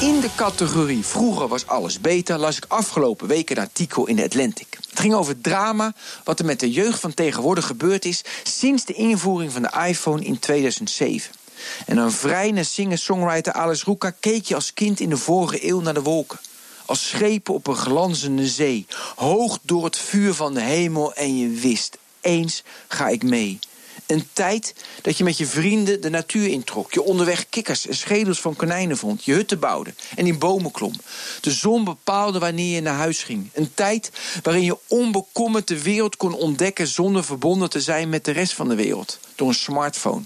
In de categorie Vroeger was alles beter las ik afgelopen week een artikel in de Atlantic. Het ging over drama wat er met de jeugd van tegenwoordig gebeurd is sinds de invoering van de iPhone in 2007. En een vrije singer-songwriter Alice Ruka keek je als kind in de vorige eeuw naar de wolken. Als schepen op een glanzende zee, hoog door het vuur van de hemel en je wist, eens ga ik mee. Een tijd dat je met je vrienden de natuur introk. Je onderweg kikkers en schedels van konijnen vond. Je hutten bouwde en in bomen klom. De zon bepaalde wanneer je naar huis ging. Een tijd waarin je onbekommerd de wereld kon ontdekken... zonder verbonden te zijn met de rest van de wereld. Door een smartphone.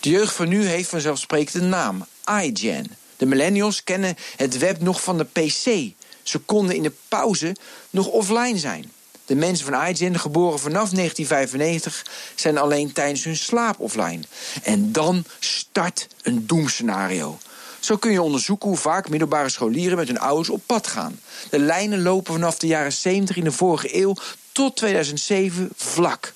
De jeugd van nu heeft vanzelfsprekend een naam. iGen. De millennials kennen het web nog van de PC. Ze konden in de pauze nog offline zijn. De mensen van iGen, geboren vanaf 1995, zijn alleen tijdens hun slaap offline. En dan start een doemscenario. Zo kun je onderzoeken hoe vaak middelbare scholieren met hun ouders op pad gaan. De lijnen lopen vanaf de jaren 70 in de vorige eeuw tot 2007 vlak.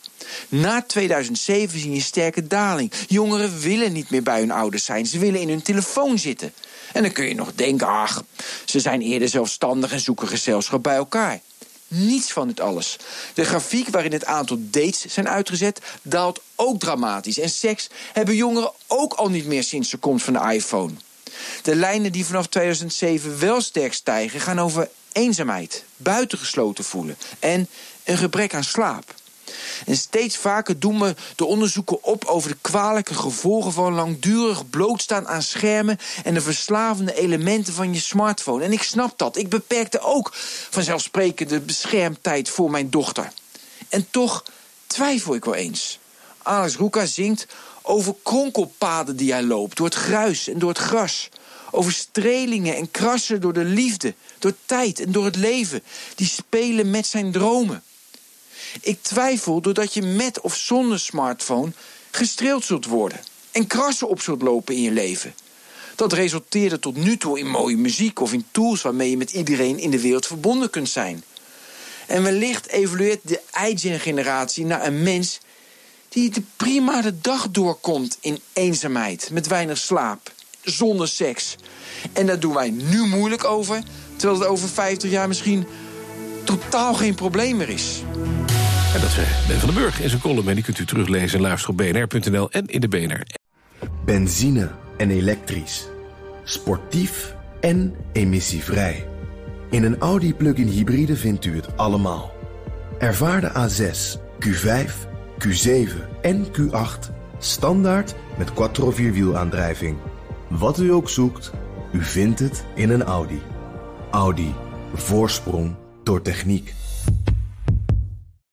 Na 2007 zie je een sterke daling. Jongeren willen niet meer bij hun ouders zijn. Ze willen in hun telefoon zitten. En dan kun je nog denken, ach, ze zijn eerder zelfstandig en zoeken gezelschap bij elkaar. Niets van dit alles. De grafiek waarin het aantal dates zijn uitgezet daalt ook dramatisch. En seks hebben jongeren ook al niet meer sinds de komst van de iPhone. De lijnen die vanaf 2007 wel sterk stijgen gaan over eenzaamheid, buitengesloten voelen en een gebrek aan slaap. En steeds vaker doen we de onderzoeken op over de kwalijke gevolgen van langdurig blootstaan aan schermen en de verslavende elementen van je smartphone. En ik snap dat. Ik beperkte ook vanzelfsprekend de beschermtijd voor mijn dochter. En toch twijfel ik wel eens. Alex Ruka zingt over kronkelpaden die hij loopt, door het gruis en door het gras. Over strelingen en krassen door de liefde, door tijd en door het leven. Die spelen met zijn dromen. Ik twijfel doordat je met of zonder smartphone gestreeld zult worden en krassen op zult lopen in je leven. Dat resulteerde tot nu toe in mooie muziek of in tools waarmee je met iedereen in de wereld verbonden kunt zijn. En wellicht evolueert de iGen-generatie naar een mens die de prima de dag doorkomt in eenzaamheid, met weinig slaap, zonder seks. En daar doen wij nu moeilijk over, terwijl het over 50 jaar misschien totaal geen probleem meer is. Dat zei Ben van den Burg in zijn column. En die kunt u teruglezen en luisteren en in de BNR. Benzine en elektrisch. Sportief en emissievrij. In een Audi plug-in hybride vindt u het allemaal. Ervaar de A6, Q5, Q7 en Q8 standaard met quattro vierwielaandrijving. Wat u ook zoekt, u vindt het in een Audi. Audi. Voorsprong door techniek.